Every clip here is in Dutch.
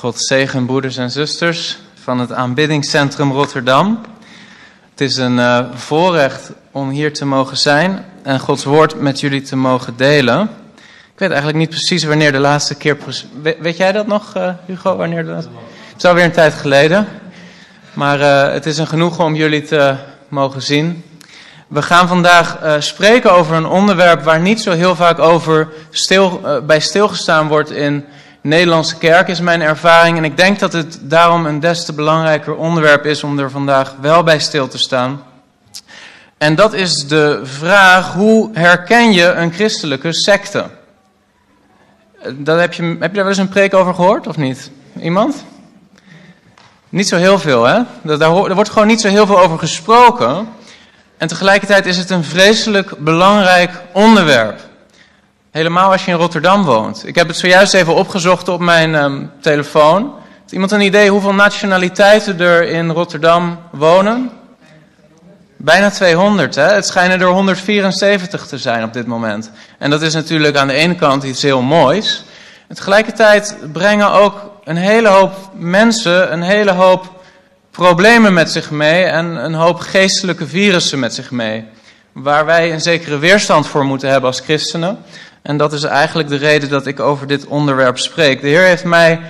God zegen broeders en zusters van het aanbiddingscentrum Rotterdam. Het is een uh, voorrecht om hier te mogen zijn en Gods woord met jullie te mogen delen. Ik weet eigenlijk niet precies wanneer de laatste keer. Weet, jij dat nog, uh, Hugo? Wanneer de. Het is alweer een tijd geleden. Maar uh, het is een genoegen om jullie te mogen zien. We gaan vandaag spreken over een onderwerp waar niet zo heel vaak over stil, bij stilgestaan wordt in Nederlandse kerk, is mijn ervaring. En ik denk dat het daarom een des te belangrijker onderwerp is om er vandaag wel bij stil te staan. En dat is de vraag: hoe herken je een christelijke secte? Dat heb, je, heb je daar wel eens een preek over gehoord of niet? Iemand? Niet zo heel veel, hè? Daar, er wordt gewoon niet zo heel veel over gesproken. En tegelijkertijd is het een vreselijk belangrijk onderwerp. Helemaal als je in Rotterdam woont. Ik heb het zojuist even opgezocht op mijn um, telefoon. Heeft iemand een idee hoeveel nationaliteiten er in Rotterdam wonen? Bijna 200. Hè? Het schijnen er 174 te zijn op dit moment. En dat is natuurlijk aan de ene kant iets heel moois. En tegelijkertijd brengen ook een hele hoop mensen een hele hoop problemen met zich mee en een hoop geestelijke virussen met zich mee. Waar wij een zekere weerstand voor moeten hebben als christenen. En dat is eigenlijk de reden dat ik over dit onderwerp spreek. De Heer heeft mij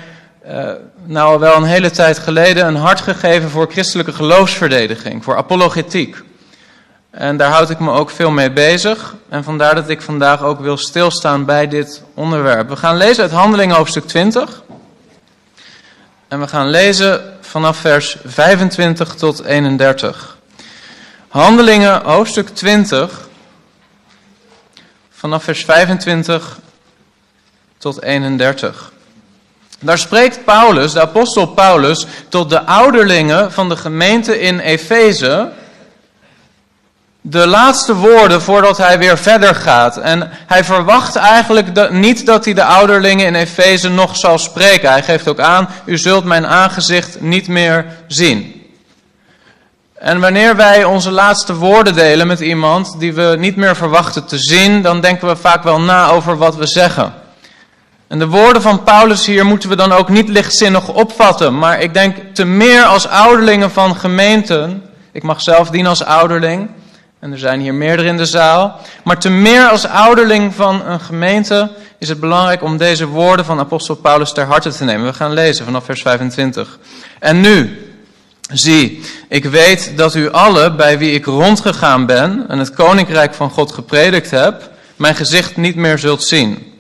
uh, nou wel een hele tijd geleden een hart gegeven voor christelijke geloofsverdediging, voor apologetiek. En daar houd ik me ook veel mee bezig. En vandaar dat ik vandaag ook wil stilstaan bij dit onderwerp. We gaan lezen uit Handelingen hoofdstuk 20. En we gaan lezen vanaf vers 25 tot 31. Handelingen hoofdstuk 20 vanaf vers 25 tot 31. Daar spreekt Paulus, de apostel Paulus, tot de ouderlingen van de gemeente in Efeze de laatste woorden voordat hij weer verder gaat. En hij verwacht eigenlijk niet dat hij de ouderlingen in Efeze nog zal spreken. Hij geeft ook aan, u zult mijn aangezicht niet meer zien. En wanneer wij onze laatste woorden delen met iemand die we niet meer verwachten te zien, dan denken we vaak wel na over wat we zeggen. En de woorden van Paulus hier moeten we dan ook niet lichtzinnig opvatten, maar ik denk te meer als ouderlingen van gemeenten. Ik mag zelf dienen als ouderling, en er zijn hier meerdere in de zaal. Maar te meer als ouderling van een gemeente is het belangrijk om deze woorden van apostel Paulus ter harte te nemen. We gaan lezen vanaf vers 25. En nu, Zie, ik weet dat u alle bij wie ik rondgegaan ben en het koninkrijk van God gepredikt heb, mijn gezicht niet meer zult zien.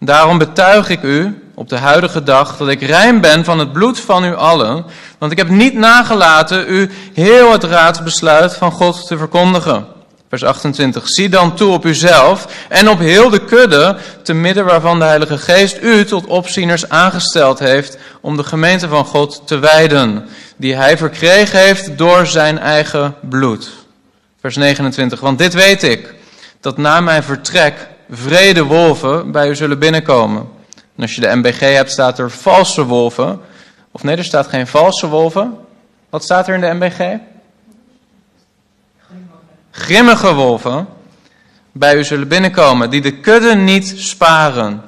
Daarom betuig ik u op de huidige dag dat ik rein ben van het bloed van u allen, want ik heb niet nagelaten u heel het raadsbesluit van God te verkondigen. Vers 28. Zie dan toe op uzelf en op heel de kudde, te midden waarvan de Heilige Geest u tot opzieners aangesteld heeft om de gemeente van God te wijden die hij verkregen heeft door zijn eigen bloed. Vers 29. Want dit weet ik, dat na mijn vertrek vrede wolven bij u zullen binnenkomen. En als je de MBG hebt, staat er valse wolven. Of nee, er staat geen valse wolven. Wat staat er in de MBG? Grimmige wolven bij u zullen binnenkomen, die de kudde niet sparen.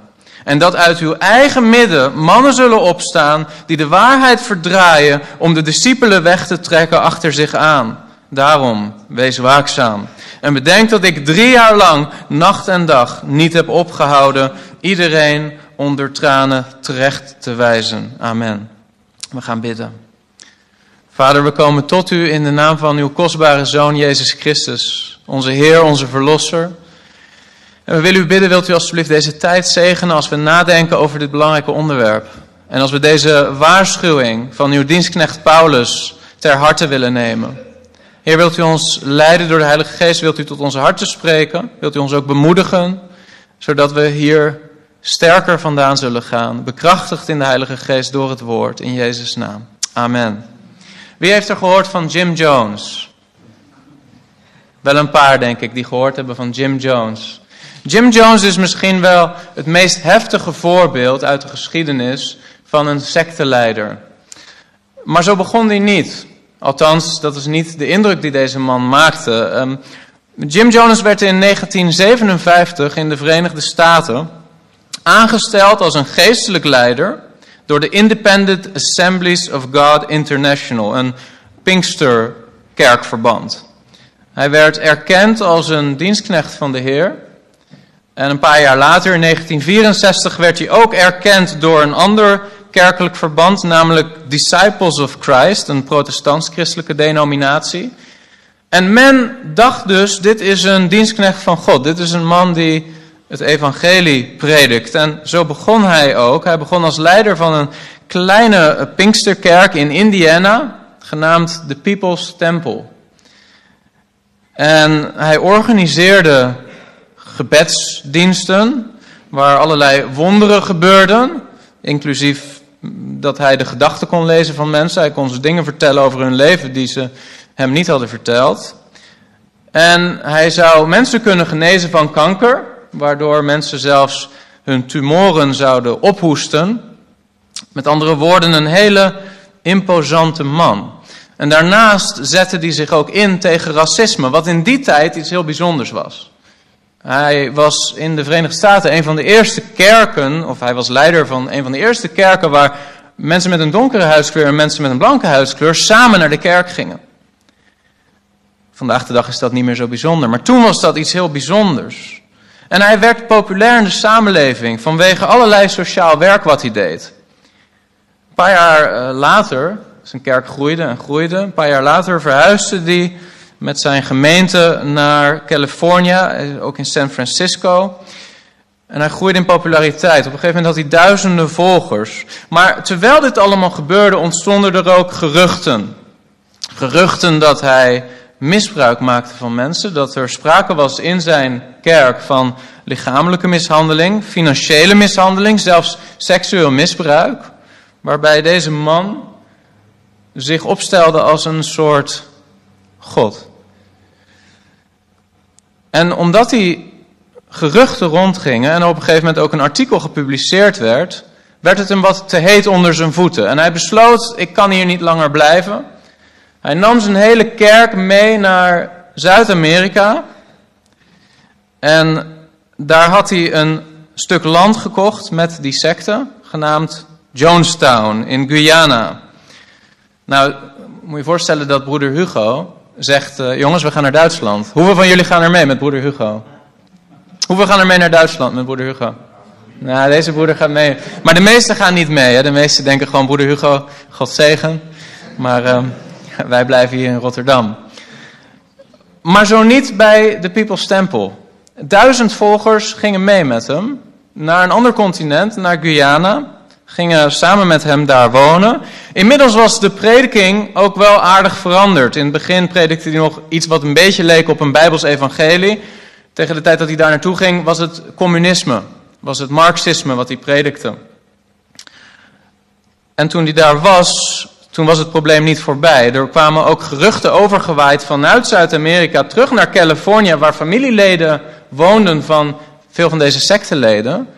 En dat uit uw eigen midden mannen zullen opstaan die de waarheid verdraaien om de discipelen weg te trekken achter zich aan. Daarom, wees waakzaam. En bedenk dat ik drie jaar lang, nacht en dag, niet heb opgehouden iedereen onder tranen terecht te wijzen. Amen. We gaan bidden. Vader, we komen tot u in de naam van uw kostbare Zoon Jezus Christus, onze Heer, onze Verlosser. En we willen u bidden, wilt u alstublieft deze tijd zegenen als we nadenken over dit belangrijke onderwerp. En als we deze waarschuwing van uw dienstknecht Paulus ter harte willen nemen. Heer, wilt u ons leiden door de Heilige Geest? Wilt u tot onze harten spreken? Wilt u ons ook bemoedigen? Zodat we hier sterker vandaan zullen gaan. Bekrachtigd in de Heilige Geest door het woord. In Jezus' naam. Amen. Wie heeft er gehoord van Jim Jones? Wel een paar, denk ik, die gehoord hebben van Jim Jones. Jim Jones is misschien wel het meest heftige voorbeeld uit de geschiedenis van een secteleider. Maar zo begon hij niet. Althans, dat is niet de indruk die deze man maakte. Um, Jim Jones werd in 1957 in de Verenigde Staten aangesteld als een geestelijk leider door de Independent Assemblies of God International, een Pinksterkerkverband. Hij werd erkend als een dienstknecht van de Heer. En een paar jaar later, in 1964, werd hij ook erkend door een ander kerkelijk verband, namelijk Disciples of Christ, een protestants-christelijke denominatie. En men dacht dus, dit is een dienstknecht van God. Dit is een man die het evangelie predikt. En zo begon hij ook. Hij begon als leider van een kleine Pinksterkerk in Indiana, genaamd de People's Temple. En hij organiseerde gebedsdiensten, waar allerlei wonderen gebeurden, inclusief dat hij de gedachten kon lezen van mensen. Hij kon ze dingen vertellen over hun leven die ze hem niet hadden verteld. En hij zou mensen kunnen genezen van kanker, waardoor mensen zelfs hun tumoren zouden ophoesten. Met andere woorden, een hele imposante man. En daarnaast zette hij zich ook in tegen racisme, wat in die tijd iets heel bijzonders was. Hij was in de Verenigde Staten een van de eerste kerken, of hij was leider van een van de eerste kerken waar mensen met een donkere huidskleur en mensen met een blanke huidskleur samen naar de kerk gingen. Vandaag de dag is dat niet meer zo bijzonder, maar toen was dat iets heel bijzonders. En hij werd populair in de samenleving vanwege allerlei sociaal werk wat hij deed. Een paar jaar eh, later, zijn kerk groeide en groeide, een paar jaar later verhuisde hij met zijn gemeente naar California, eh, ook in San Francisco. En hij groeide in populariteit. Op een gegeven moment had hij duizenden volgers. Maar terwijl dit allemaal gebeurde, ontstonden er ook geruchten. Geruchten dat hij misbruik maakte van mensen. Dat er sprake was in zijn kerk van lichamelijke mishandeling, financiële mishandeling, zelfs seksueel misbruik. Waarbij deze man zich opstelde als een soort God. En omdat die geruchten rondgingen en op een gegeven moment ook een artikel gepubliceerd werd, werd het hem wat te heet onder zijn voeten. En hij besloot, ik kan hier niet langer blijven. Hij nam zijn hele kerk mee naar Zuid-Amerika. En daar had hij een stuk land gekocht met die secte, genaamd Jonestown in Guyana. Nou, moet je voorstellen dat broeder Hugo zegt, uh, jongens, we gaan naar Duitsland. Hoeveel van jullie gaan er mee met broeder Hugo? Hoeveel gaan er mee naar Duitsland met broeder Hugo? Nou, deze broeder gaat mee. Maar de meesten gaan niet mee. De meesten denken gewoon, broeder Hugo, God zegen. Maar uh, wij blijven hier in Rotterdam. Maar zo niet bij de People's Temple. Duizend volgers gingen mee met hem naar een ander continent, naar Guyana gingen samen met hem daar wonen. Inmiddels was de prediking ook wel aardig veranderd. In het begin predikte hij nog iets wat een beetje leek op een Bijbels evangelie. Tegen de tijd dat hij daar naartoe ging was het communisme, was het marxisme wat hij predikte. En toen hij daar was, toen was het probleem niet voorbij. Er kwamen ook geruchten overgewaaid vanuit Zuid-Amerika terug naar Californië, waar familieleden woonden van veel van deze secteleden.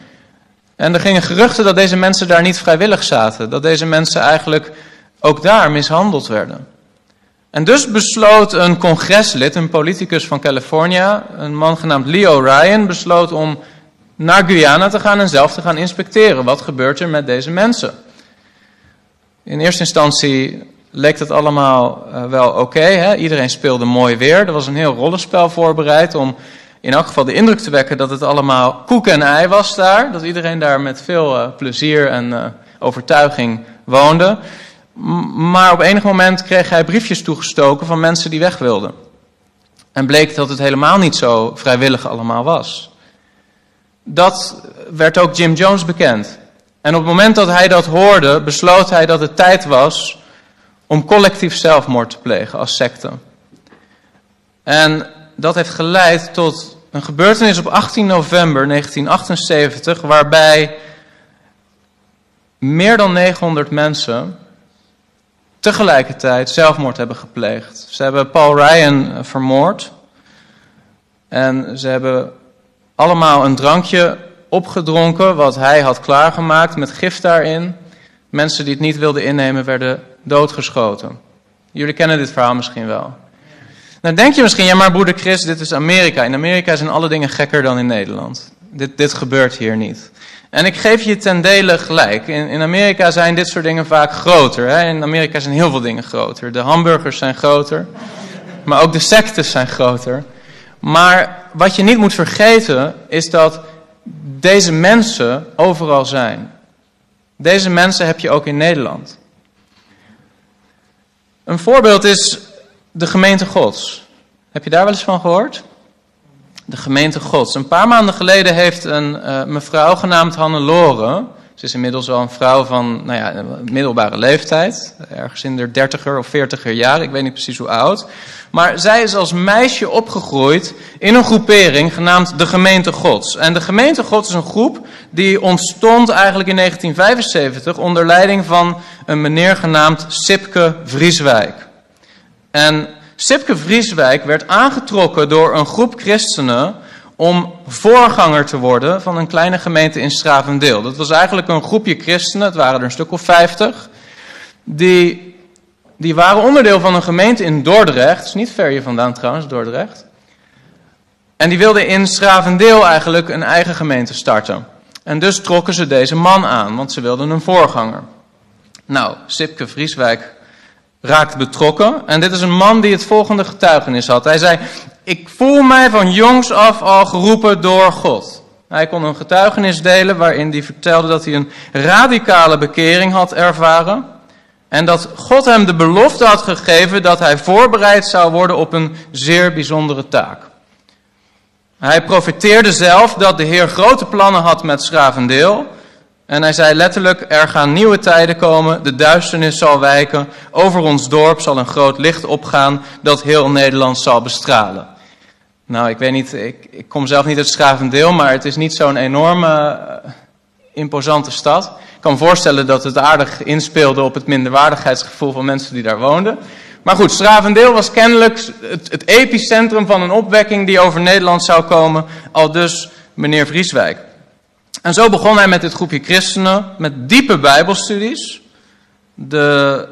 En er gingen geruchten dat deze mensen daar niet vrijwillig zaten. Dat deze mensen eigenlijk ook daar mishandeld werden. En dus besloot een congreslid, een politicus van California, een man genaamd Leo Ryan, besloot om naar Guyana te gaan en zelf te gaan inspecteren. Wat gebeurt er met deze mensen? In eerste instantie leek het allemaal uh, wel oké. Iedereen speelde mooi weer. Er was een heel rollenspel voorbereid om in elk geval de indruk te wekken dat het allemaal koek en ei was daar. Dat iedereen daar met veel uh, plezier en uh, overtuiging woonde. Maar op enig moment kreeg hij briefjes toegestoken van mensen die weg wilden. En bleek dat het helemaal niet zo vrijwillig allemaal was. Dat werd ook Jim Jones bekend. En op het moment dat hij dat hoorde, besloot hij dat het tijd was om collectief zelfmoord te plegen als secte. En dat heeft geleid tot een gebeurtenis op 18 november 1978, waarbij meer dan 900 mensen tegelijkertijd zelfmoord hebben gepleegd. Ze hebben Paul Ryan vermoord. En ze hebben allemaal een drankje opgedronken wat hij had klaargemaakt met gif daarin. Mensen die het niet wilden innemen werden doodgeschoten. Jullie kennen dit verhaal misschien wel. Dan denk je misschien, ja maar broeder Chris, dit is Amerika. In Amerika zijn alle dingen gekker dan in Nederland. Dit, dit gebeurt hier niet. En ik geef je ten dele gelijk. In, in Amerika zijn dit soort dingen vaak groter. Hè? In Amerika zijn heel veel dingen groter. De hamburgers zijn groter. Maar ook de sectes zijn groter. Maar wat je niet moet vergeten is dat deze mensen overal zijn. Deze mensen heb je ook in Nederland. Een voorbeeld is de gemeente Gods. Heb je daar wel eens van gehoord? De gemeente Gods. Een paar maanden geleden heeft een uh, mevrouw genaamd Hannelore. Ze is inmiddels al een vrouw van nou ja, middelbare leeftijd. Ergens in de dertiger of veertiger jaar. Ik weet niet precies hoe oud. Maar zij is als meisje opgegroeid in een groepering genaamd de Gemeente Gods. En de Gemeente Gods is een groep die ontstond eigenlijk in 1975 onder leiding van een meneer genaamd Sipke Vrieswijk. En Sipke Vrieswijk werd aangetrokken door een groep christenen om voorganger te worden van een kleine gemeente in Stravendeel. Dat was eigenlijk een groepje christenen, het waren er een stuk of vijftig, die, die waren onderdeel van een gemeente in Dordrecht, is niet ver hier vandaan trouwens, Dordrecht. En die wilden in Stravendeel eigenlijk een eigen gemeente starten. En dus trokken ze deze man aan, want ze wilden een voorganger. Nou, Sipke Vrieswijk raakt betrokken. En dit is een man die het volgende getuigenis had. Hij zei, voel mij van jongs af al geroepen door God. Hij kon een getuigenis delen waarin hij vertelde dat hij een radicale bekering had ervaren. En dat God hem de belofte had gegeven dat hij voorbereid zou worden op een zeer bijzondere taak. Hij profiteerde zelf dat de Heer grote plannen had met Schravendeel. En hij zei letterlijk, er gaan nieuwe tijden komen, de duisternis zal wijken, over ons dorp zal een groot licht opgaan dat heel Nederland zal bestralen. Nou, ik weet niet, ik, ik kom zelf niet uit Schavendeel, maar het is niet zo'n enorme, uh, imposante stad. Ik kan me voorstellen dat het aardig inspeelde op het minderwaardigheidsgevoel van mensen die daar woonden. Maar goed, Stravendeel was kennelijk het, het epicentrum van een opwekking die over Nederland zou komen, al dus meneer Vrieswijk. En zo begon hij met dit groepje christenen met diepe bijbelstudies. De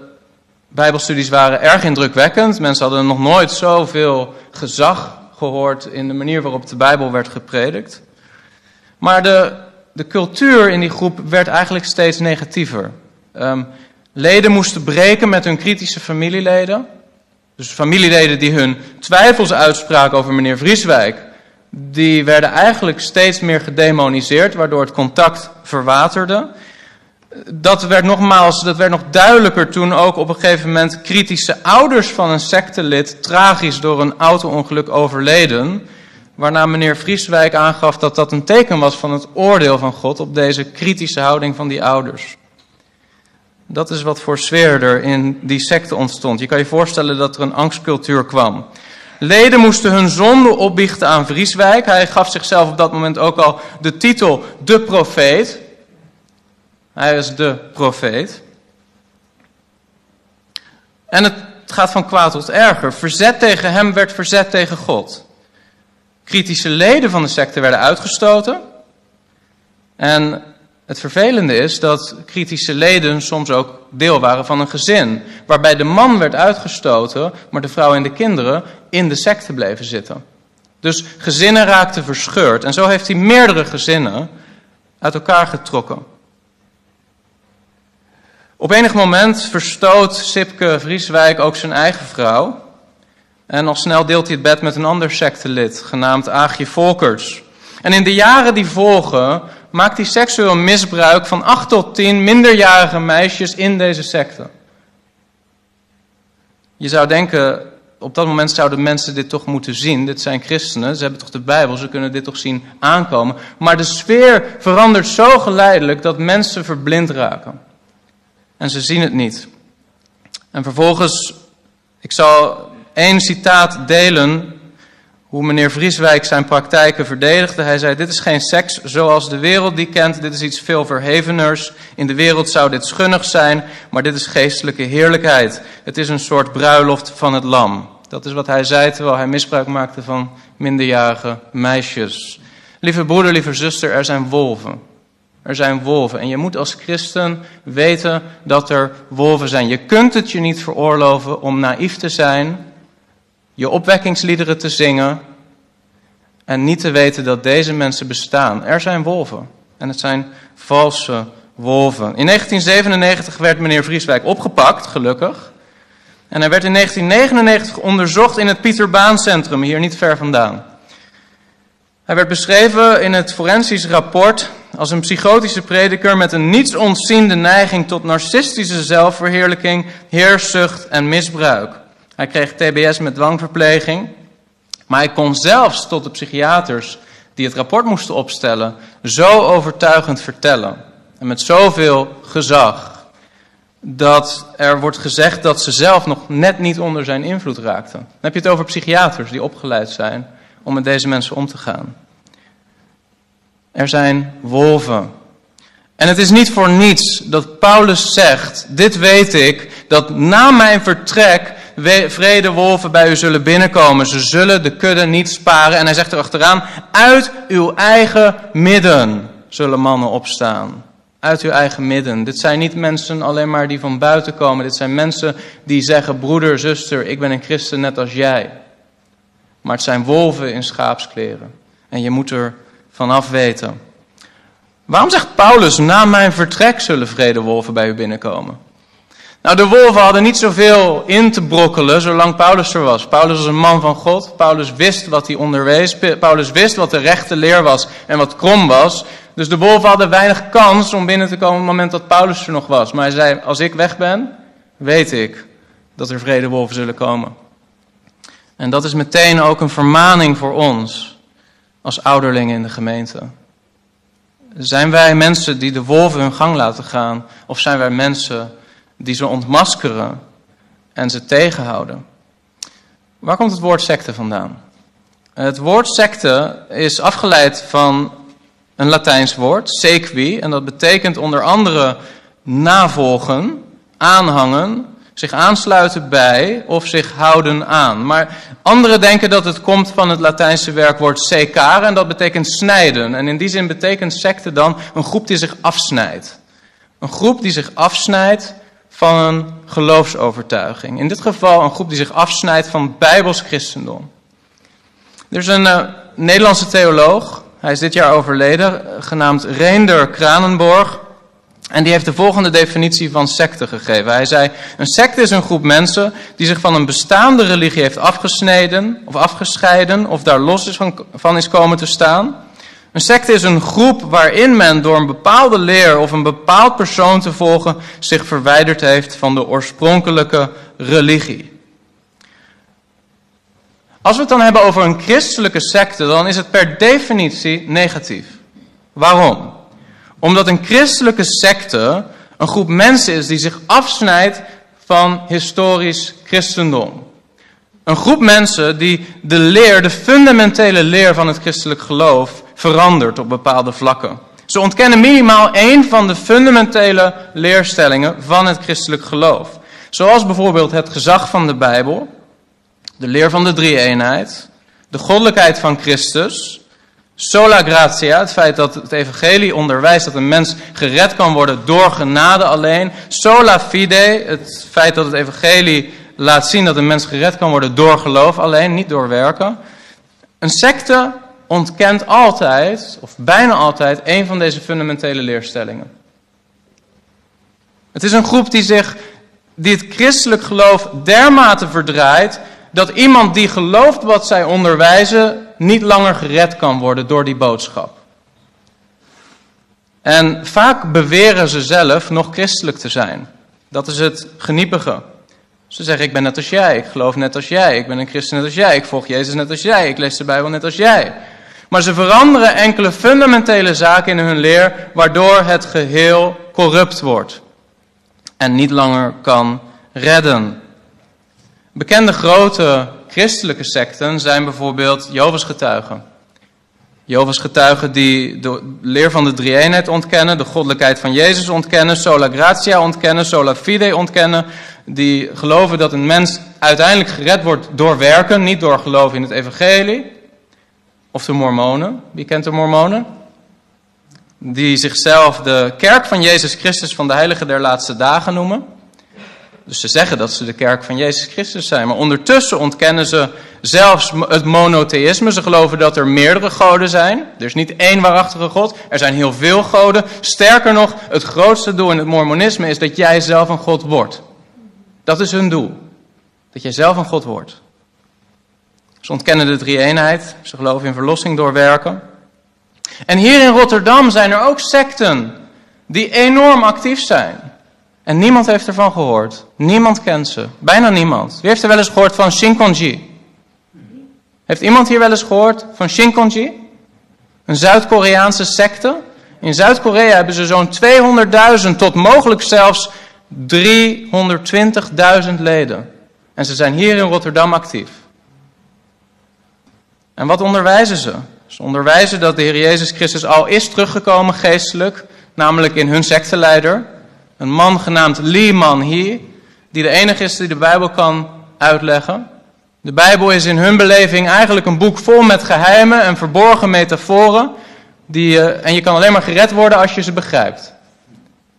bijbelstudies waren erg indrukwekkend. Mensen hadden nog nooit zoveel gezag gehoord in de manier waarop de Bijbel werd gepredikt. Maar de, de cultuur in die groep werd eigenlijk steeds negatiever. Um, leden moesten breken met hun kritische familieleden. Dus familieleden die hun twijfels uitspraken over meneer Vrieswijk die werden eigenlijk steeds meer gedemoniseerd, waardoor het contact verwaterde. Dat werd nogmaals, dat werd nog duidelijker toen ook op een gegeven moment kritische ouders van een sectelid tragisch door een auto-ongeluk overleden. Waarna meneer Vrieswijk aangaf dat dat een teken was van het oordeel van God op deze kritische houding van die ouders. Dat is wat voor sfeer er in die secte ontstond. Je kan je voorstellen dat er een angstcultuur kwam. Leden moesten hun zonde opbiechten aan Vrieswijk. Hij gaf zichzelf op dat moment ook al de titel de profeet. Hij is de profeet. En het gaat van kwaad tot erger. Verzet tegen hem werd verzet tegen God. Kritische leden van de secte werden uitgestoten. En het vervelende is dat kritische leden soms ook deel waren van een gezin, waarbij de man werd uitgestoten, maar de vrouw en de kinderen in de secte bleven zitten. Dus gezinnen raakten verscheurd en zo heeft hij meerdere gezinnen uit elkaar getrokken. Op enig moment verstoot Sipke Vrieswijk ook zijn eigen vrouw. En al snel deelt hij het bed met een ander sectelid, genaamd Aagje Volkers. En in de jaren die volgen maakt hij seksueel misbruik van 8 tot 10 minderjarige meisjes in deze secte. Je zou denken, op dat moment zouden mensen dit toch moeten zien. Dit zijn christenen, ze hebben toch de Bijbel, ze kunnen dit toch zien aankomen. Maar de sfeer verandert zo geleidelijk dat mensen verblind raken. En ze zien het niet. En vervolgens, ik zal één citaat delen hoe meneer Vrieswijk zijn praktijken verdedigde. Hij zei, dit is geen seks zoals de wereld die kent, dit is iets veel verheveners. In de wereld zou dit schunnig zijn, maar dit is geestelijke heerlijkheid. Het is een soort bruiloft van het lam. Dat is wat hij zei terwijl hij misbruik maakte van minderjarige meisjes. Lieve broeder, lieve zuster, er zijn wolven. Er zijn wolven. En je moet als christen weten dat er wolven zijn. Je kunt het je niet veroorloven om naïef te zijn je opwekkingsliederen te zingen en niet te weten dat deze mensen bestaan. Er zijn wolven. En het zijn valse wolven. In 1997 werd meneer Vrieswijk opgepakt, gelukkig. En hij werd in 1999 onderzocht in het Pieter Baan Centrum, hier niet ver vandaan. Hij werd beschreven in het forensisch rapport als een psychotische prediker met een niets ontziende neiging tot narcistische zelfverheerlijking, heerszucht en misbruik. Hij kreeg TBS met dwangverpleging, maar hij kon zelfs tot de psychiaters die het rapport moesten opstellen zo overtuigend vertellen en met zoveel gezag dat er wordt gezegd dat ze zelf nog net niet onder zijn invloed raakten. Dan heb je het over psychiaters die opgeleid zijn om met deze mensen om te gaan. Er zijn wolven. En het is niet voor niets dat Paulus zegt: Dit weet ik, dat na mijn vertrek vrede wolven bij u zullen binnenkomen. Ze zullen de kudde niet sparen. En hij zegt erachteraan: Uit uw eigen midden zullen mannen opstaan. Uit uw eigen midden. Dit zijn niet mensen alleen maar die van buiten komen. Dit zijn mensen die zeggen: Broeder, zuster, ik ben een christen net als jij. Maar het zijn wolven in schaapskleren. En je moet er vanaf weten. Waarom zegt Paulus, na mijn vertrek zullen vredewolven bij u binnenkomen? Nou, de wolven hadden niet zoveel in te brokkelen zolang Paulus er was. Paulus was een man van God. Paulus wist wat hij onderwees. Paulus wist wat de rechte leer was en wat krom was. Dus de wolven hadden weinig kans om binnen te komen op het moment dat Paulus er nog was. Maar hij zei, als ik weg ben, weet ik dat er vredewolven zullen komen. En dat is meteen ook een vermaning voor ons als ouderlingen in de gemeente? Zijn wij mensen die de wolven hun gang laten gaan? Of zijn wij mensen die ze ontmaskeren en ze tegenhouden? Waar komt het woord secte vandaan? Het woord secte is afgeleid van een Latijns woord, sequi, en dat betekent onder andere navolgen, aanhangen, zich aansluiten bij of zich houden aan. Maar anderen denken dat het komt van het Latijnse werkwoord secare en dat betekent snijden. En in die zin betekent secte dan een groep die zich afsnijdt. Een groep die zich afsnijdt van een geloofsovertuiging. In dit geval een groep die zich afsnijdt van bijbels christendom. Er is een uh, Nederlandse theoloog, hij is dit jaar overleden, genaamd Reender Kranenborg. En die heeft de volgende definitie van secte gegeven. Hij zei: Een secte is een groep mensen die zich van een bestaande religie heeft afgesneden of afgescheiden of daar los is van, van is komen te staan. Een secte is een groep waarin men door een bepaalde leer of een bepaald persoon te volgen zich verwijderd heeft van de oorspronkelijke religie. Als we het dan hebben over een christelijke secte, dan is het per definitie negatief. Waarom? Omdat een christelijke secte een groep mensen is die zich afsnijdt van historisch christendom. Een groep mensen die de leer, de fundamentele leer van het christelijk geloof verandert op bepaalde vlakken. Ze ontkennen minimaal één van de fundamentele leerstellingen van het christelijk geloof. Zoals bijvoorbeeld het gezag van de Bijbel, de leer van de drie-eenheid, de goddelijkheid van Christus, Sola gratia, het feit dat het evangelie onderwijst dat een mens gered kan worden door genade alleen. Sola fide, het feit dat het evangelie laat zien dat een mens gered kan worden door geloof alleen, niet door werken. Een secte ontkent altijd, of bijna altijd, een van deze fundamentele leerstellingen. Het is een groep die zich, die het christelijk geloof dermate verdraait, dat iemand die gelooft wat zij onderwijzen, niet langer gered kan worden door die boodschap. En vaak beweren ze zelf nog christelijk te zijn. Dat is het geniepige. Ze zeggen, ik ben net als jij, ik geloof net als jij, ik ben een christen net als jij, ik volg Jezus net als jij, ik lees de Bijbel net als jij. Maar ze veranderen enkele fundamentele zaken in hun leer, waardoor het geheel corrupt wordt en niet langer kan redden. Bekende grote christelijke secten zijn bijvoorbeeld Jehovah's getuigen. Jehovah's getuigen die de leer van de drie-eenheid ontkennen, de goddelijkheid van Jezus ontkennen, sola gratia ontkennen, sola fide ontkennen. Die geloven dat een mens uiteindelijk gered wordt door werken, niet door geloof in het evangelie. Of de mormonen. Wie kent de mormonen? Die zichzelf de kerk van Jezus Christus van de heilige der laatste dagen noemen. Dus ze zeggen dat ze de kerk van Jezus Christus zijn. Maar ondertussen ontkennen ze zelfs het monotheïsme. Ze geloven dat er meerdere goden zijn. Er is niet één waarachtige God. Er zijn heel veel goden. Sterker nog, het grootste doel in het mormonisme is dat jij zelf een God wordt. Dat is hun doel. Dat jij zelf een God wordt. Ze ontkennen de drie-eenheid. Ze geloven in verlossing door werken. En hier in Rotterdam zijn er ook secten die enorm actief zijn. En niemand heeft ervan gehoord. Niemand kent ze. Bijna niemand. Wie heeft er wel eens gehoord van Shinkonji? Heeft iemand hier wel eens gehoord van Shinkonji? Een Zuid-Koreaanse secte. In Zuid-Korea hebben ze zo'n 200.000 tot mogelijk zelfs 320.000 leden. En ze zijn hier in Rotterdam actief. En wat onderwijzen ze? Ze onderwijzen dat de Heer Jezus Christus al is teruggekomen geestelijk, namelijk in hun secteleider, een man genaamd Lee Man Hee, die de enige is die de Bijbel kan uitleggen. De Bijbel is in hun beleving eigenlijk een boek vol met geheimen en verborgen metaforen. Die, en je kan alleen maar gered worden als je ze begrijpt.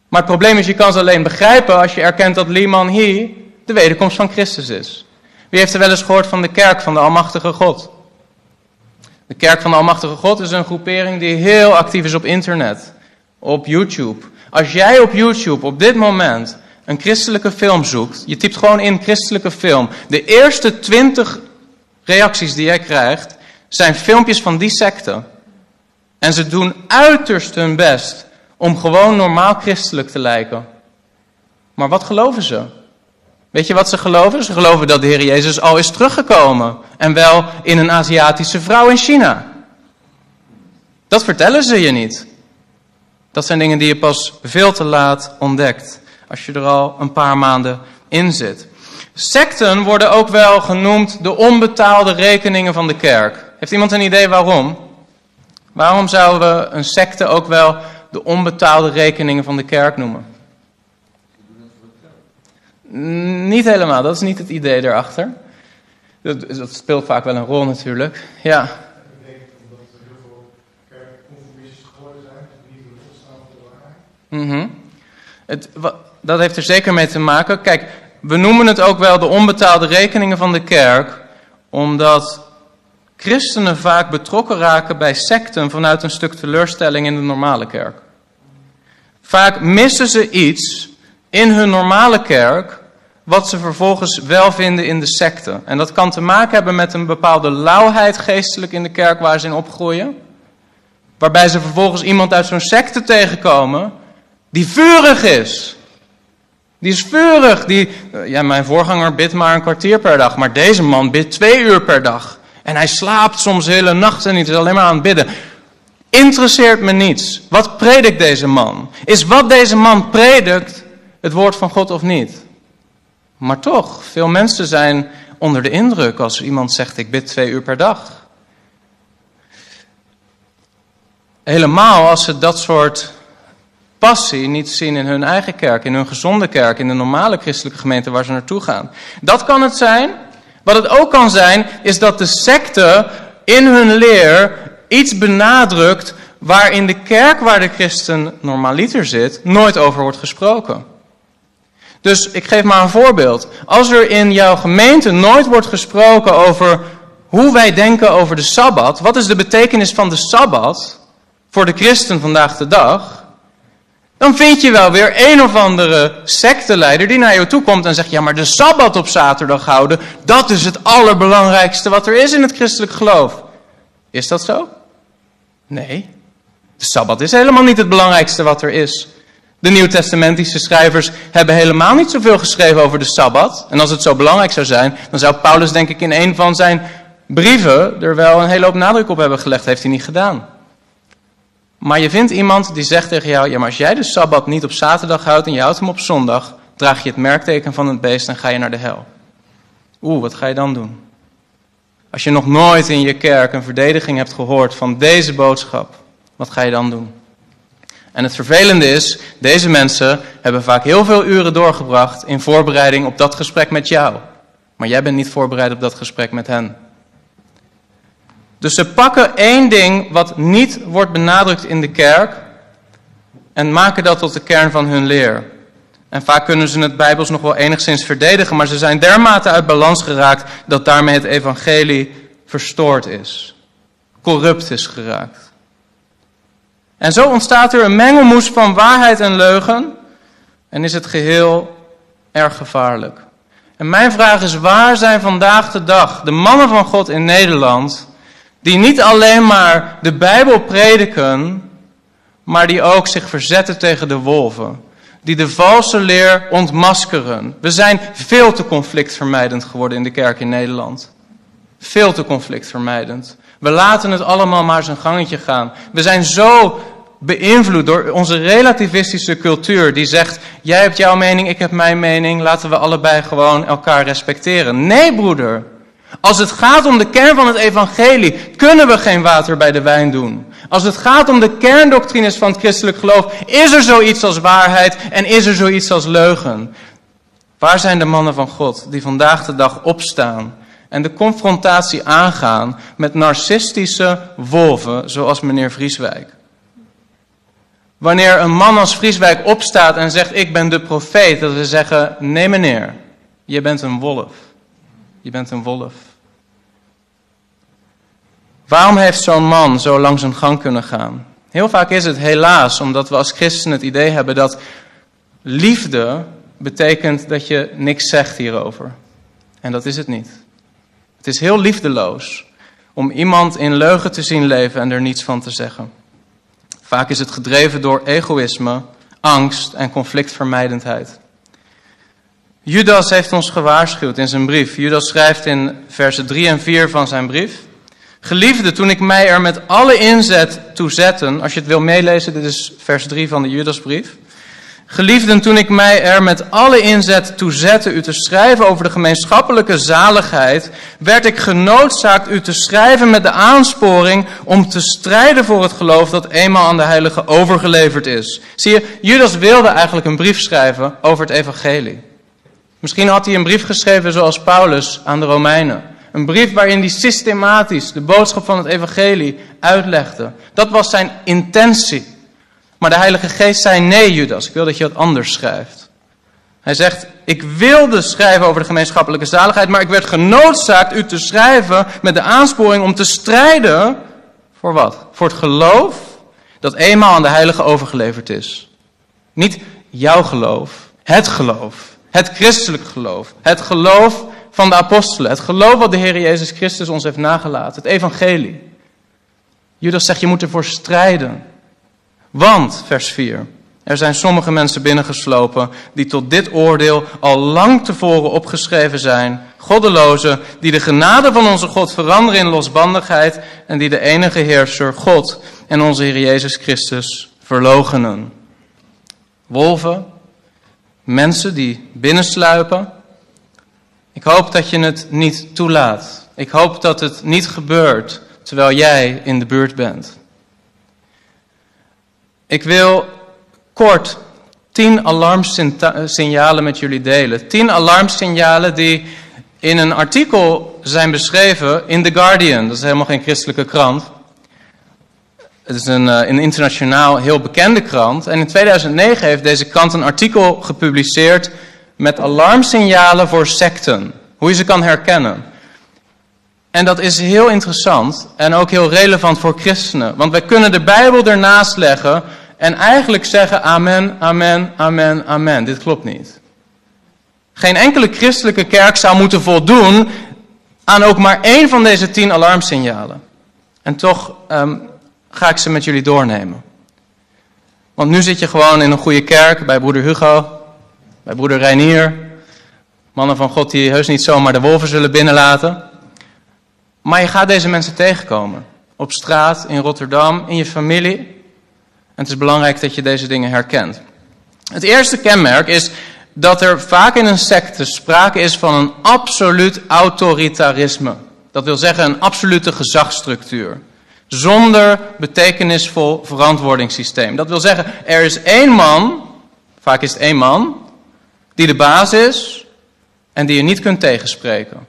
Maar het probleem is, je kan ze alleen begrijpen als je erkent dat Lee Man Hee de wederkomst van Christus is. Wie heeft er wel eens gehoord van de kerk van de Almachtige God? De kerk van de Almachtige God is een groepering die heel actief is op internet, op YouTube. Als jij op YouTube op dit moment een christelijke film zoekt, je typt gewoon in christelijke film, de eerste twintig reacties die jij krijgt, zijn filmpjes van die secte. En ze doen uiterst hun best om gewoon normaal christelijk te lijken. Maar wat geloven ze? Weet je wat ze geloven? Ze geloven dat de Heer Jezus al is teruggekomen. En wel in een Aziatische vrouw in China. Dat vertellen ze je niet. Dat zijn dingen die je pas veel te laat ontdekt. Als je er al een paar maanden in zit. Secten worden ook wel genoemd de onbetaalde rekeningen van de kerk. Heeft iemand een idee waarom? Waarom zouden we een secte ook wel de onbetaalde rekeningen van de kerk noemen? Niet helemaal, dat is niet het idee erachter. Dat, dat speelt vaak wel een rol natuurlijk. Ja. Ik denk omdat er heel veel kerkconformistisch geworden zijn, die niet willen opstaan voor Mm het, dat heeft er zeker mee te maken. Kijk, we noemen het ook wel de onbetaalde rekeningen van de kerk, omdat christenen vaak betrokken raken bij secten vanuit een stuk teleurstelling in de normale kerk. Vaak missen ze iets in hun normale kerk wat ze vervolgens wel vinden in de secte. En dat kan te maken hebben met een bepaalde lauwheid geestelijk in de kerk waar ze in opgroeien. Waarbij ze vervolgens iemand uit zo'n secte tegenkomen die vurig is. Die is vurig. Die, eh, ja, mijn voorganger bidt maar een kwartier per dag, maar deze man bidt twee uur per dag. En hij slaapt soms hele nachten niet, is alleen maar aan het bidden. Interesseert me niets. Wat predikt deze man? Is wat deze man predikt het woord van God of niet? Maar toch, veel mensen zijn onder de indruk als iemand zegt: Ik bid twee uur per dag. Helemaal als ze dat soort passie niet zien in hun eigen kerk, in hun gezonde kerk, in de normale christelijke gemeente waar ze naartoe gaan. Dat kan het zijn. Wat het ook kan zijn, is dat de secte in hun leer iets benadrukt waar in de kerk waar de christen normaliter zit, nooit over wordt gesproken. Dus ik geef maar een voorbeeld. Als er in jouw gemeente nooit wordt gesproken over hoe wij denken over de Sabbat, wat is de betekenis van de Sabbat voor de christen vandaag de dag, dan vind je wel weer een of andere secteleider die naar jou toe komt en zegt, ja maar de Sabbat op zaterdag houden, dat is het allerbelangrijkste wat er is in het christelijk geloof. Is dat zo? Nee. De Sabbat is helemaal niet het belangrijkste wat er is. De Nieuwtestamentische schrijvers hebben helemaal niet zoveel geschreven over de Sabbat. En als het zo belangrijk zou zijn, dan zou Paulus denk ik in een van zijn brieven er wel een hele hoop nadruk op hebben gelegd. Heeft hij niet gedaan. Maar je vindt iemand die zegt tegen jou, ja maar als jij de Sabbat niet op zaterdag houdt en je houdt hem op zondag, draag je het merkteken van het beest en ga je naar de hel. Oeh, wat ga je dan doen? Als je nog nooit in je kerk een verdediging hebt gehoord van deze boodschap, wat ga je dan doen? En het vervelende is, deze mensen hebben vaak heel veel uren doorgebracht in voorbereiding op dat gesprek met jou. Maar jij bent niet voorbereid op dat gesprek met hen. Dus ze pakken één ding wat niet wordt benadrukt in de kerk en maken dat tot de kern van hun leer. En vaak kunnen ze het Bijbels nog wel enigszins verdedigen, maar ze zijn dermate uit balans geraakt dat daarmee het evangelie verstoord is, corrupt is geraakt. En zo ontstaat er een mengelmoes van waarheid en leugen en is het geheel erg gevaarlijk. En mijn vraag is, waar zijn vandaag de dag de mannen van God in Nederland die niet alleen maar de Bijbel prediken, maar die ook zich verzetten tegen de wolven? Die de valse leer ontmaskeren. We zijn veel te conflictvermijdend geworden in de kerk in Nederland. Veel te conflictvermijdend. We laten het allemaal maar zijn gangetje gaan. We zijn zo beïnvloed door onze relativistische cultuur die zegt: jij hebt jouw mening, ik heb mijn mening, laten we allebei gewoon elkaar respecteren. Nee, broeder. Als het gaat om de kern van het evangelie, kunnen we geen water bij de wijn doen. Als het gaat om de kerndoctrines van het christelijk geloof, is er zoiets als waarheid en is er zoiets als leugen. Waar zijn de mannen van God die vandaag de dag opstaan en de confrontatie aangaan met narcistische wolven zoals meneer Vrieswijk? Wanneer een man als Vrieswijk opstaat en zegt: Ik ben de profeet, dat we zeggen: Nee, meneer, je bent een wolf. Je bent een wolf. Waarom heeft zo'n man zo lang zijn gang kunnen gaan? Heel vaak is het helaas omdat we als christenen het idee hebben dat liefde betekent dat je niks zegt hierover. En dat is het niet. Het is heel liefdeloos om iemand in leugen te zien leven en er niets van te zeggen. Vaak is het gedreven door egoïsme, angst en conflictvermijdendheid. Judas heeft ons gewaarschuwd in zijn brief. Judas schrijft in versen 3 en 4 van zijn brief. Geliefde, toen ik mij er met alle inzet toe zetten, als je het wil meelezen, dit is vers 3 van de Judasbrief. Geliefden, toen ik mij er met alle inzet toe zette u te schrijven over de gemeenschappelijke zaligheid, werd ik genoodzaakt u te schrijven met de aansporing om te strijden voor het geloof dat eenmaal aan de heilige overgeleverd is. Zie je, Judas wilde eigenlijk een brief schrijven over het evangelie. Misschien had hij een brief geschreven zoals Paulus aan de Romeinen. Een brief waarin hij systematisch de boodschap van het evangelie uitlegde. Dat was zijn intentie. Maar de Heilige Geest zei: Nee, Judas, ik wil dat je wat anders schrijft. Hij zegt: Ik wilde schrijven over de gemeenschappelijke zaligheid, maar ik werd genoodzaakt u te schrijven met de aansporing om te strijden. Voor wat? Voor het geloof dat eenmaal aan de Heilige overgeleverd is. Niet jouw geloof, het geloof. Het christelijk geloof. Het geloof van de apostelen. Het geloof wat de Heer Jezus Christus ons heeft nagelaten. Het evangelie. Judas zegt, je moet ervoor strijden. Want, vers 4, er zijn sommige mensen binnengeslopen die tot dit oordeel al lang tevoren opgeschreven zijn. Goddelozen die de genade van onze God veranderen in losbandigheid en die de enige heerser, God en onze Heer Jezus Christus verlogenen. Wolven, mensen die binnensluipen. Ik hoop dat je het niet toelaat. Ik hoop dat het niet gebeurt terwijl jij in de buurt bent. Ik wil kort tien alarmsignalen met jullie delen. Tien alarmsignalen die in een artikel zijn beschreven in The Guardian. Dat is helemaal geen christelijke krant. Het is een, eh, een internationaal heel bekende krant. En in 2009 heeft deze krant een artikel gepubliceerd met alarmsignalen voor secten. Hoe je ze kan herkennen. En dat is heel interessant en ook heel relevant voor christenen. Want wij kunnen de Bijbel ernaast leggen en eigenlijk zeggen amen, amen, amen, amen. Dit klopt niet. Geen enkele christelijke kerk zou moeten voldoen aan ook maar één van deze tien alarmsignalen. En toch um, ga ik ze met jullie doornemen. Want nu zit je gewoon in een goede kerk bij broeder Hugo, bij broeder Reinier. Mannen van God die heus niet zomaar de wolven zullen binnenlaten. Maar je gaat deze mensen tegenkomen. Op straat, in Rotterdam, in je familie. En het is belangrijk dat je deze dingen herkent. Het eerste kenmerk is dat er vaak in een secte sprake is van een absoluut autoritarisme. Dat wil zeggen een absolute gezagsstructuur zonder betekenisvol verantwoordingssysteem. Dat wil zeggen, er is één man, vaak is het één man, die de baas is en die je niet kunt tegenspreken.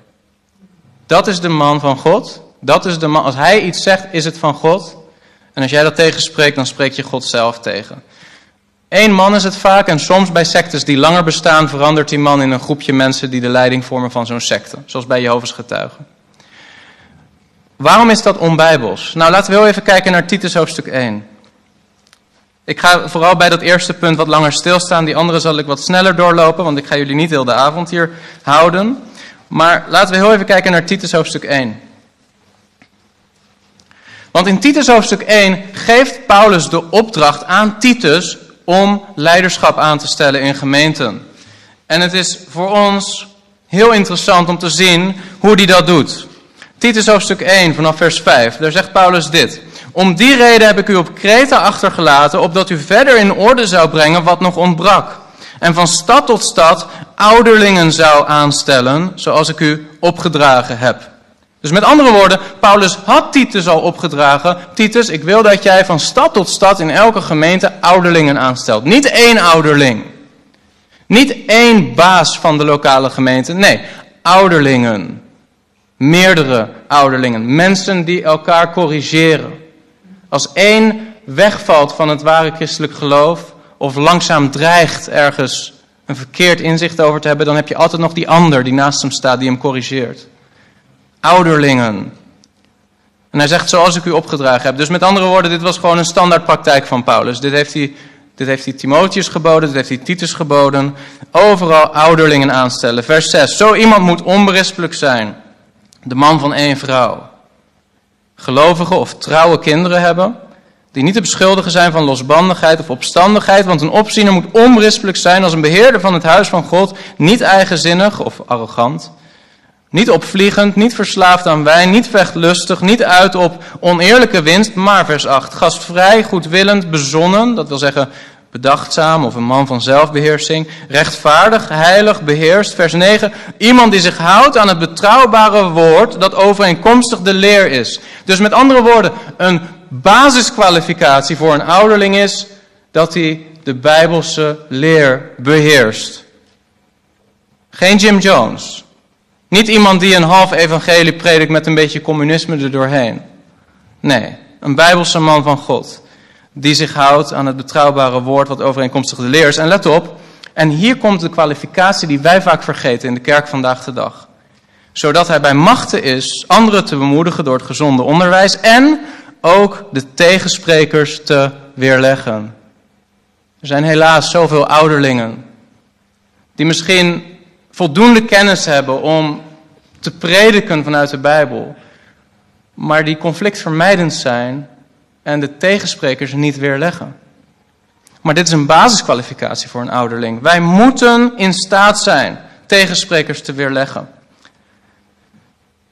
Dat is de man van God. Dat is de man, als hij iets zegt, is het van God. En als jij dat tegenspreekt, dan spreek je God zelf tegen. Eén man is het vaak en soms bij sectes die langer bestaan verandert die man in een groepje mensen die de leiding vormen van zo'n secte. Zoals bij Jehovah's getuigen. Waarom is dat onbijbels? Nou, laten we heel even kijken naar Titus hoofdstuk 1. Ik ga vooral bij dat eerste punt wat langer stilstaan. Die andere zal ik wat sneller doorlopen, want ik ga jullie niet heel de avond hier houden. Maar laten we heel even kijken naar Titus hoofdstuk 1. Want in Titus hoofdstuk 1 geeft Paulus de opdracht aan Titus om leiderschap aan te stellen in gemeenten. En het is voor ons heel interessant om te zien hoe hij dat doet. Titus hoofdstuk 1 vanaf vers 5, daar zegt Paulus dit. Om die reden heb ik u op Kreta achtergelaten, opdat u verder in orde zou brengen wat nog ontbrak. En van stad tot stad ouderlingen zou aanstellen, zoals ik u opgedragen heb. Dus met andere woorden, Paulus had Titus al opgedragen. Titus, ik wil dat jij van stad tot stad in elke gemeente ouderlingen aanstelt. Niet één ouderling. Niet één baas van de lokale gemeente. Nee, ouderlingen. Meerdere ouderlingen. Mensen die elkaar corrigeren. Als één wegvalt van het ware christelijk geloof, of langzaam dreigt ergens een verkeerd inzicht over te hebben, dan heb je altijd nog die ander die naast hem staat, die hem corrigeert. Ouderlingen. En hij zegt, zoals ik u opgedragen heb. Dus met andere woorden, dit was gewoon een standaardpraktijk van Paulus. Dit heeft hij, dit heeft hij Timotheus geboden, dit heeft hij Titus geboden. Overal ouderlingen aanstellen. Vers 6. Zo iemand moet onberispelijk zijn. De man van één vrouw. Gelovige of trouwe kinderen hebben, die niet te beschuldigen zijn van losbandigheid of opstandigheid, want een opziener moet onberispelijk zijn als een beheerder van het huis van God, niet eigenzinnig of arrogant, niet opvliegend, niet verslaafd aan wijn, niet vechtlustig, niet uit op oneerlijke winst, maar vers 8, gastvrij, goedwillend, bezonnen, dat wil zeggen bedachtzaam of een man van zelfbeheersing, rechtvaardig, heilig, beheerst. Vers 9, iemand die zich houdt aan het betrouwbare woord dat overeenkomstig de leer is. Dus met andere woorden, een basiskwalificatie voor een ouderling is dat hij de Bijbelse leer beheerst. Geen Jim Jones. Niet iemand die een half evangelie predikt met een beetje communisme er doorheen. Nee, een Bijbelse man van God die zich houdt aan het betrouwbare woord wat overeenkomstig de leer is. En let op, en hier komt de kwalificatie die wij vaak vergeten in de kerk vandaag de dag. Zodat hij bij machten is anderen te bemoedigen door het gezonde onderwijs en ook de tegensprekers te weerleggen. Er zijn helaas zoveel ouderlingen die misschien voldoende kennis hebben om te prediken vanuit de Bijbel, maar die conflictvermijdend zijn en de tegensprekers niet weerleggen. Maar dit is een basiskwalificatie voor een ouderling. Wij moeten in staat zijn tegensprekers te weerleggen.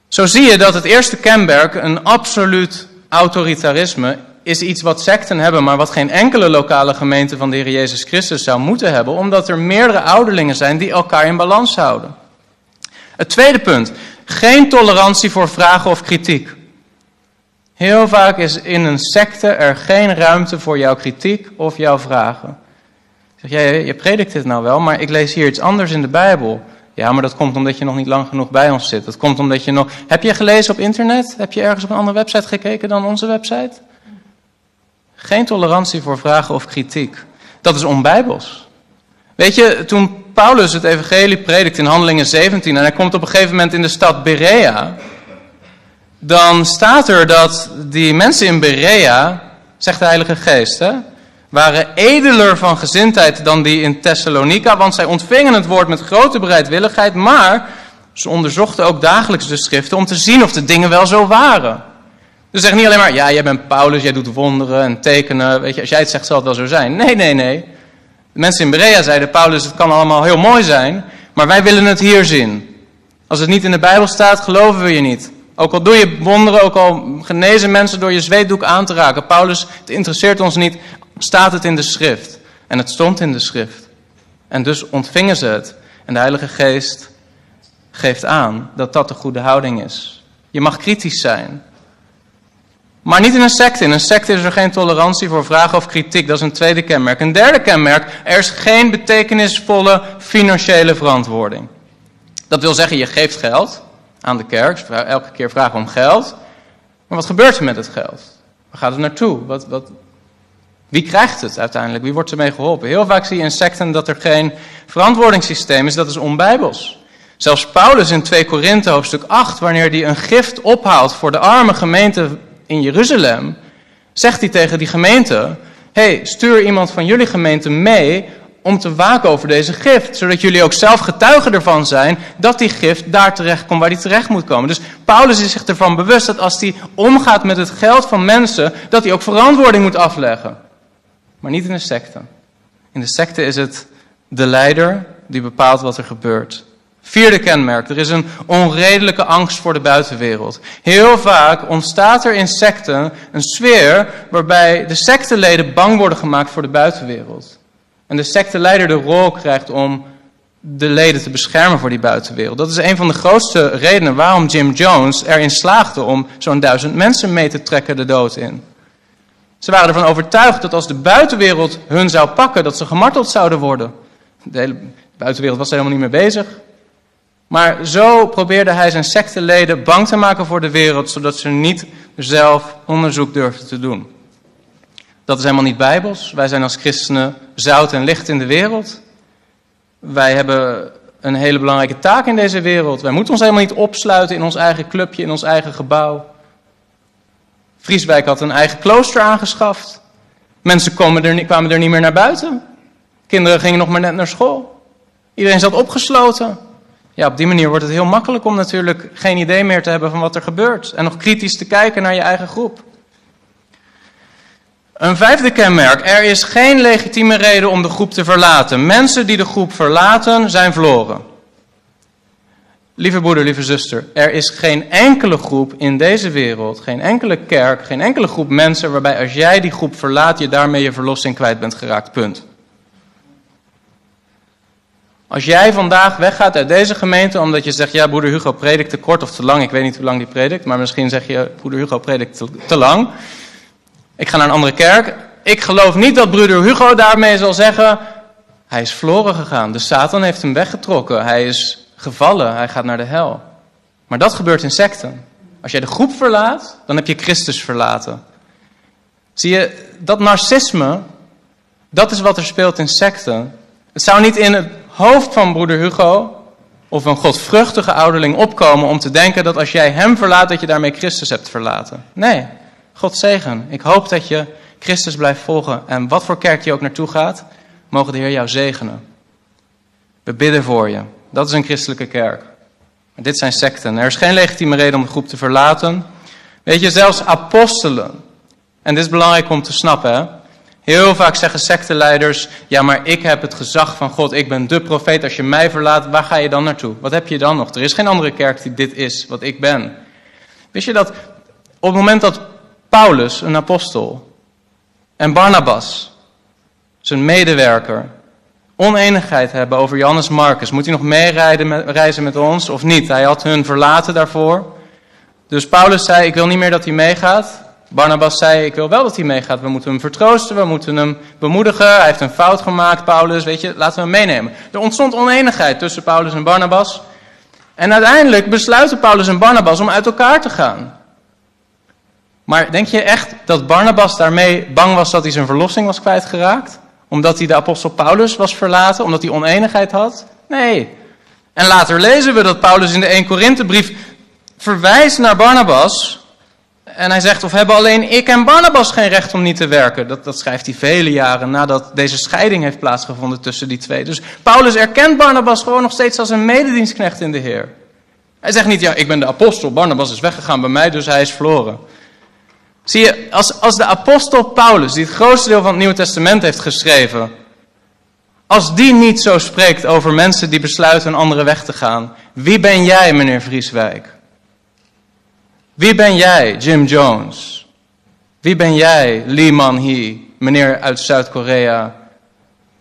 Zo zie je dat het eerste kenmerk, een absoluut autoritarisme, is iets wat secten hebben, maar wat geen enkele lokale gemeente van de Heer Jezus Christus zou moeten hebben, omdat er meerdere ouderlingen zijn die elkaar in balans houden. Het tweede punt, geen tolerantie voor vragen of kritiek. Heel vaak is in een secte er geen ruimte voor jouw kritiek of jouw vragen. Zeg jij, je predikt dit nou wel, maar ik lees hier iets anders in de Bijbel. Ja, maar dat komt omdat je nog niet lang genoeg bij ons zit. Dat komt omdat je nog. Heb je gelezen op internet? Heb je ergens op een andere website gekeken dan onze website? Geen tolerantie voor vragen of kritiek. Dat is onbijbels. Weet je, toen Paulus het evangelie predikt in Handelingen 17 en hij komt op een gegeven moment in de stad Berea, dan staat er dat die mensen in Berea, zegt de Heilige Geest, hè, waren edeler van gezindheid dan die in Thessalonica, want zij ontvingen het woord met grote bereidwilligheid, maar ze onderzochten ook dagelijks de schriften om te zien of de dingen wel zo waren. Dus zeg niet alleen maar, ja, jij bent Paulus, jij doet wonderen en tekenen, weet je, als jij het zegt zal het wel zo zijn. Nee, nee, nee. De mensen in Berea zeiden, Paulus, het kan allemaal heel mooi zijn, maar wij willen het hier zien. Als het niet in de Bijbel staat, geloven we je niet. Ook al doe je wonderen, ook al genezen mensen door je zweetdoek aan te raken. Paulus, het interesseert ons niet, staat het in de schrift. En het stond in de schrift. En dus ontvingen ze het. En de Heilige Geest geeft aan dat dat de goede houding is. Je mag kritisch zijn. Maar niet in een secte. In een secte is er geen tolerantie voor vragen of kritiek. Dat is een tweede kenmerk. Een derde kenmerk, er is geen betekenisvolle financiële verantwoording. Dat wil zeggen, je geeft geld aan de kerk. elke keer vragen om geld. Maar wat gebeurt er met het geld? Waar gaat het naartoe? Wat, wat... Wie krijgt het uiteindelijk? Wie wordt ermee geholpen? Heel vaak zie je in secten dat er geen verantwoordingssysteem is. Dat is onbijbels. Zelfs Paulus in 2 Korinthe hoofdstuk 8, wanneer hij een gift ophaalt voor de arme gemeente in Jeruzalem, zegt hij tegen die gemeente: hey, stuur iemand van jullie gemeente mee om te waken over deze gift. Zodat jullie ook zelf getuigen ervan zijn dat die gift daar terecht komt waar die terecht moet komen. Dus Paulus is zich ervan bewust dat als hij omgaat met het geld van mensen, dat hij ook verantwoording moet afleggen. Maar niet in de secte. In de secte is het de leider die bepaalt wat er gebeurt. Vierde kenmerk, er is een onredelijke angst voor de buitenwereld. Heel vaak ontstaat er in secten een sfeer waarbij de secteleden bang worden gemaakt voor de buitenwereld. En de secteleider de rol krijgt om de leden te beschermen voor die buitenwereld. Dat is een van de grootste redenen waarom Jim Jones erin slaagde om zo'n duizend mensen mee te trekken de dood in. Ze waren ervan overtuigd dat als de buitenwereld hun zou pakken, dat ze gemarteld zouden worden. De hele buitenwereld was er helemaal niet mee bezig. Maar zo probeerde hij zijn secteleden bang te maken voor de wereld, zodat ze niet zelf onderzoek durfden te doen. Dat is helemaal niet bijbels. Wij zijn als christenen zout en licht in de wereld. Wij hebben een hele belangrijke taak in deze wereld. Wij moeten ons helemaal niet opsluiten in ons eigen clubje, in ons eigen gebouw. Vrieswijk had een eigen klooster aangeschaft. Mensen kwamen er, kwamen er niet meer naar buiten. Kinderen gingen nog maar net naar school. Iedereen zat opgesloten. Ja, op die manier wordt het heel makkelijk om natuurlijk geen idee meer te hebben van wat er gebeurt. En nog kritisch te kijken naar je eigen groep. Een vijfde kenmerk. Er is geen legitieme reden om de groep te verlaten. Mensen die de groep verlaten zijn verloren. Lieve broeder, lieve zuster, er is geen enkele groep in deze wereld, geen enkele kerk, geen enkele groep mensen waarbij als jij die groep verlaat, je daarmee je verlossing kwijt bent geraakt. Punt. Als jij vandaag weggaat uit deze gemeente omdat je zegt, ja, broeder Hugo predikt te kort of te lang, ik weet niet hoe lang die predikt, maar misschien zeg je, broeder Hugo predikt te, te lang. Ik ga naar een andere kerk. Ik geloof niet dat broeder Hugo daarmee zal zeggen, hij is verloren gegaan. De Satan heeft hem weggetrokken. Hij is gevallen. Hij gaat naar de hel. Maar dat gebeurt in secten. Als jij de groep verlaat, dan heb je Christus verlaten. Zie je, dat narcisme, dat is wat er speelt in secten. Het zou niet in het hoofd van broeder Hugo of een godvruchtige ouderling opkomen om te denken dat als jij hem verlaat, dat je daarmee Christus hebt verlaten. Nee, God zegen. Ik hoop dat je Christus blijft volgen. En wat voor kerk je ook naartoe gaat, mogen de Heer jou zegenen. We bidden voor je. Dat is een christelijke kerk. Dit zijn secten. Er is geen legitieme reden om de groep te verlaten. Weet je, zelfs apostelen. En dit is belangrijk om te snappen. Hè? Heel vaak zeggen secteleiders: Ja, maar ik heb het gezag van God. Ik ben de profeet. Als je mij verlaat, waar ga je dan naartoe? Wat heb je dan nog? Er is geen andere kerk die dit is, wat ik ben. Wist je dat op het moment dat Paulus, een apostel, en Barnabas, zijn medewerker, oneenigheid hebben over Johannes Marcus. Moet hij nog meereizen reizen met ons of niet? Hij had hun verlaten daarvoor. Dus Paulus zei, ik wil niet meer dat hij meegaat. Barnabas zei, ik wil wel dat hij meegaat. We moeten hem vertroosten, we moeten hem bemoedigen. Hij heeft een fout gemaakt, Paulus, weet je, laten we hem meenemen. Er ontstond oneenigheid tussen Paulus en Barnabas. En uiteindelijk besluiten Paulus en Barnabas om uit elkaar te gaan. Maar denk je echt dat Barnabas daarmee bang was dat hij zijn verlossing was kwijtgeraakt? Omdat hij de apostel Paulus was verlaten? Omdat hij oneenigheid had? Nee. En later lezen we dat Paulus in de 1 Korinthebrief verwijst naar Barnabas. En hij zegt, of hebben alleen ik en Barnabas geen recht om niet te werken? Dat, dat schrijft hij vele jaren nadat deze scheiding heeft plaatsgevonden tussen die twee. Dus Paulus erkent Barnabas gewoon nog steeds als een mededienstknecht in de Heer. Hij zegt niet, ja, ik ben de apostel, Barnabas is weggegaan bij mij, dus hij is verloren. Zie je, als, als de apostel Paulus, die het grootste deel van het Nieuwe Testament heeft geschreven, als die niet zo spreekt over mensen die besluiten een andere weg te gaan, wie ben jij, meneer Vrieswijk? Wie ben jij, Jim Jones? Wie ben jij, Lee Man-hee, meneer uit Zuid-Korea,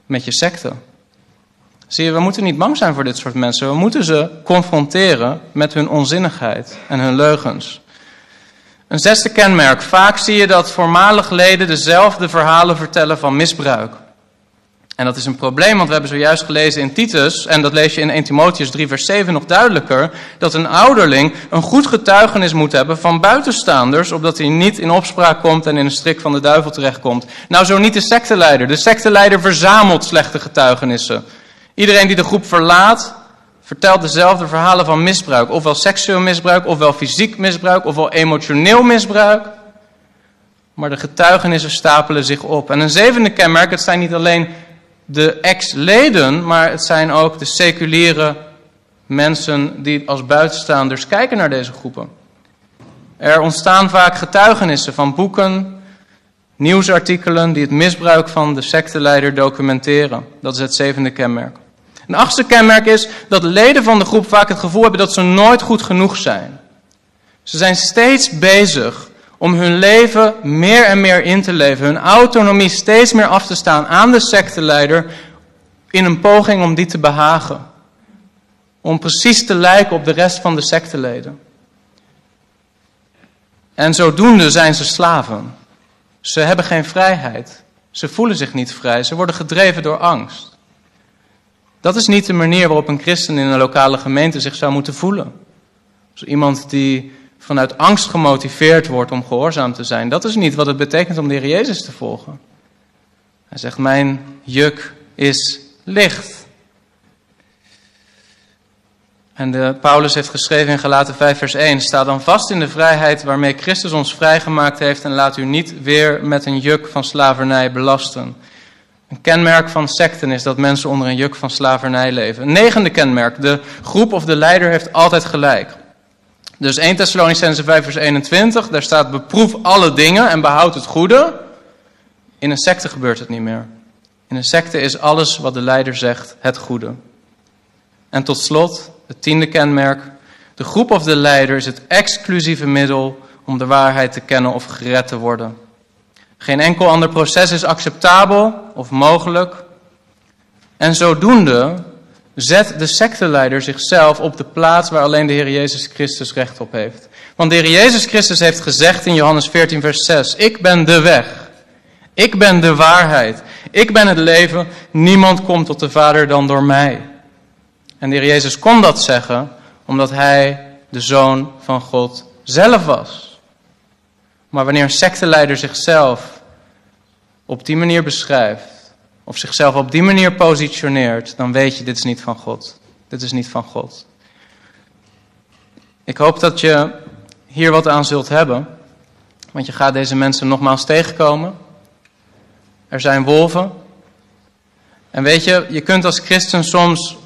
met je secte? Zie je, we moeten niet bang zijn voor dit soort mensen. We moeten ze confronteren met hun onzinnigheid en hun leugens. Een zesde kenmerk. Vaak zie je dat voormalig leden dezelfde verhalen vertellen van misbruik. En dat is een probleem, want we hebben zojuist gelezen in Titus, en dat lees je in 1 Timotheus 3, vers 7 nog duidelijker, dat een ouderling een goed getuigenis moet hebben van buitenstaanders, opdat hij niet in opspraak komt en in een strik van de duivel terechtkomt. Nou, zo niet de secteleider. De secteleider verzamelt slechte getuigenissen. Iedereen die de groep verlaat, vertelt dezelfde verhalen van misbruik. Ofwel seksueel misbruik, ofwel fysiek misbruik, ofwel emotioneel misbruik. Maar de getuigenissen stapelen zich op. En een zevende kenmerk, het zijn niet alleen de ex-leden, maar het zijn ook de seculiere mensen die als buitenstaanders kijken naar deze groepen. Er ontstaan vaak getuigenissen van boeken, nieuwsartikelen die het misbruik van de secteleider documenteren. Dat is het zevende kenmerk. Een achtste kenmerk is dat leden van de groep vaak het gevoel hebben dat ze nooit goed genoeg zijn. Ze zijn steeds bezig om hun leven meer en meer in te leven, hun autonomie steeds meer af te staan aan de secteleider in een poging om die te behagen. Om precies te lijken op de rest van de secteleden. En zodoende zijn ze slaven. Ze hebben geen vrijheid. Ze voelen zich niet vrij. Ze worden gedreven door angst. Dat is niet de manier waarop een christen in een lokale gemeente zich zou moeten voelen. Iemand die vanuit angst gemotiveerd wordt om gehoorzaam te zijn. Dat is niet wat het betekent om de Heer Jezus te volgen. Hij zegt, mijn juk is licht. En Paulus heeft geschreven in Galaten 5 vers 1, sta dan vast in de vrijheid waarmee Christus ons vrijgemaakt heeft en laat u niet weer met een juk van slavernij belasten. Een kenmerk van secten is dat mensen onder een juk van slavernij leven. Een negende kenmerk, de groep of de leider heeft altijd gelijk. Dus 1 Thessalonicense 5 vers 21, daar staat beproef alle dingen en behoud het goede. In een secte gebeurt het niet meer. In een secte is alles wat de leider zegt het goede. En tot slot, het tiende kenmerk. De groep of de leider is het exclusieve middel om de waarheid te kennen of gered te worden. Geen enkel ander proces is acceptabel of mogelijk. En zodoende zet de secteleider zichzelf op de plaats waar alleen de Heer Jezus Christus recht op heeft. Want de Heer Jezus Christus heeft gezegd in Johannes 14, vers 6: Ik ben de weg. Ik ben de waarheid. Ik ben het leven. Niemand komt tot de Vader dan door mij. En de Heer Jezus kon dat zeggen omdat hij de zoon van God zelf was. Maar wanneer een secteleider zichzelf op die manier beschrijft, of zichzelf op die manier positioneert, dan weet je, dit is niet van God. Dit is niet van God. Ik hoop dat je hier wat aan zult hebben, want je gaat deze mensen nogmaals tegenkomen. Er zijn wolven. En weet je, je kunt als christen soms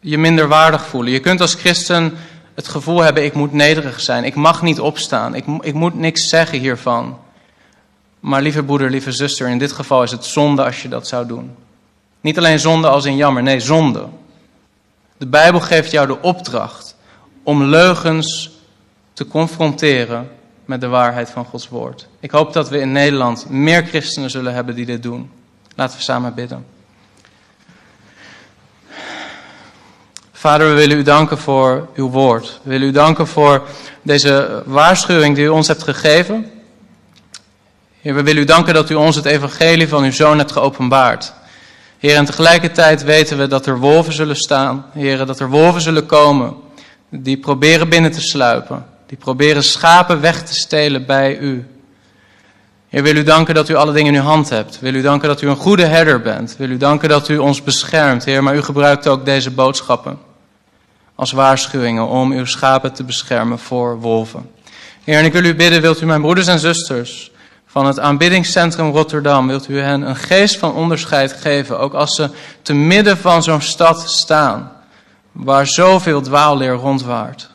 je minder waardig voelen. Je kunt als christen het gevoel hebben, ik moet nederig zijn. Ik mag niet opstaan. Ik, ik moet niks zeggen hiervan. Maar lieve broeder, lieve zuster, in dit geval is het zonde als je dat zou doen. Niet alleen zonde als in jammer, nee, zonde. De Bijbel geeft jou de opdracht om leugens te confronteren met de waarheid van Gods woord. Ik hoop dat we in Nederland meer christenen zullen hebben die dit doen. Laten we samen bidden. Vader, we willen u danken voor uw woord. We willen u danken voor deze waarschuwing die u ons hebt gegeven. Heer, we willen u danken dat u ons het evangelie van uw zoon hebt geopenbaard. Heer, en tegelijkertijd weten we dat er wolven zullen staan. Heer, dat er wolven zullen komen die proberen binnen te sluipen. Die proberen schapen weg te stelen bij u. Heer, wil u danken dat u alle dingen in uw hand hebt. Wil u danken dat u een goede herder bent. Wil u danken dat u ons beschermt, Heer. Maar u gebruikt ook deze boodschappen als waarschuwingen om uw schapen te beschermen voor wolven. Heer, en ik wil u bidden, wilt u mijn broeders en zusters van het aanbiddingscentrum Rotterdam, wilt u hen een geest van onderscheid geven, ook als ze te midden van zo'n stad staan, waar zoveel dwaalleer rondwaart.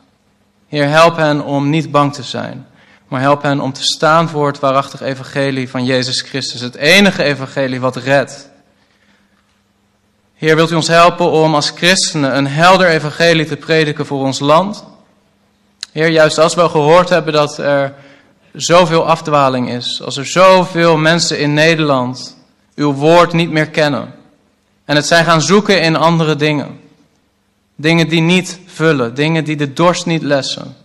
Heer, help hen om niet bang te zijn, maar help hen om te staan voor het waarachtig evangelie van Jezus Christus, het enige evangelie wat redt. Heer, wilt u ons helpen om als christenen een helder evangelie te prediken voor ons land? Heer, juist als we gehoord hebben dat er zoveel afdwaling is, als er zoveel mensen in Nederland uw woord niet meer kennen en het zijn gaan zoeken in andere dingen, dingen die niet vullen, dingen die de dorst niet lessen.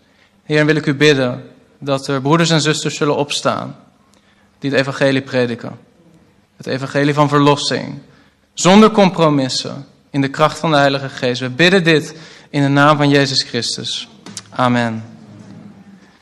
Heer, wil ik u bidden dat er broeders en zusters zullen opstaan die het evangelie prediken. Het evangelie van verlossing, Zonder compromissen. In de kracht van de Heilige Geest. We bidden dit in de naam van Jezus Christus. Amen.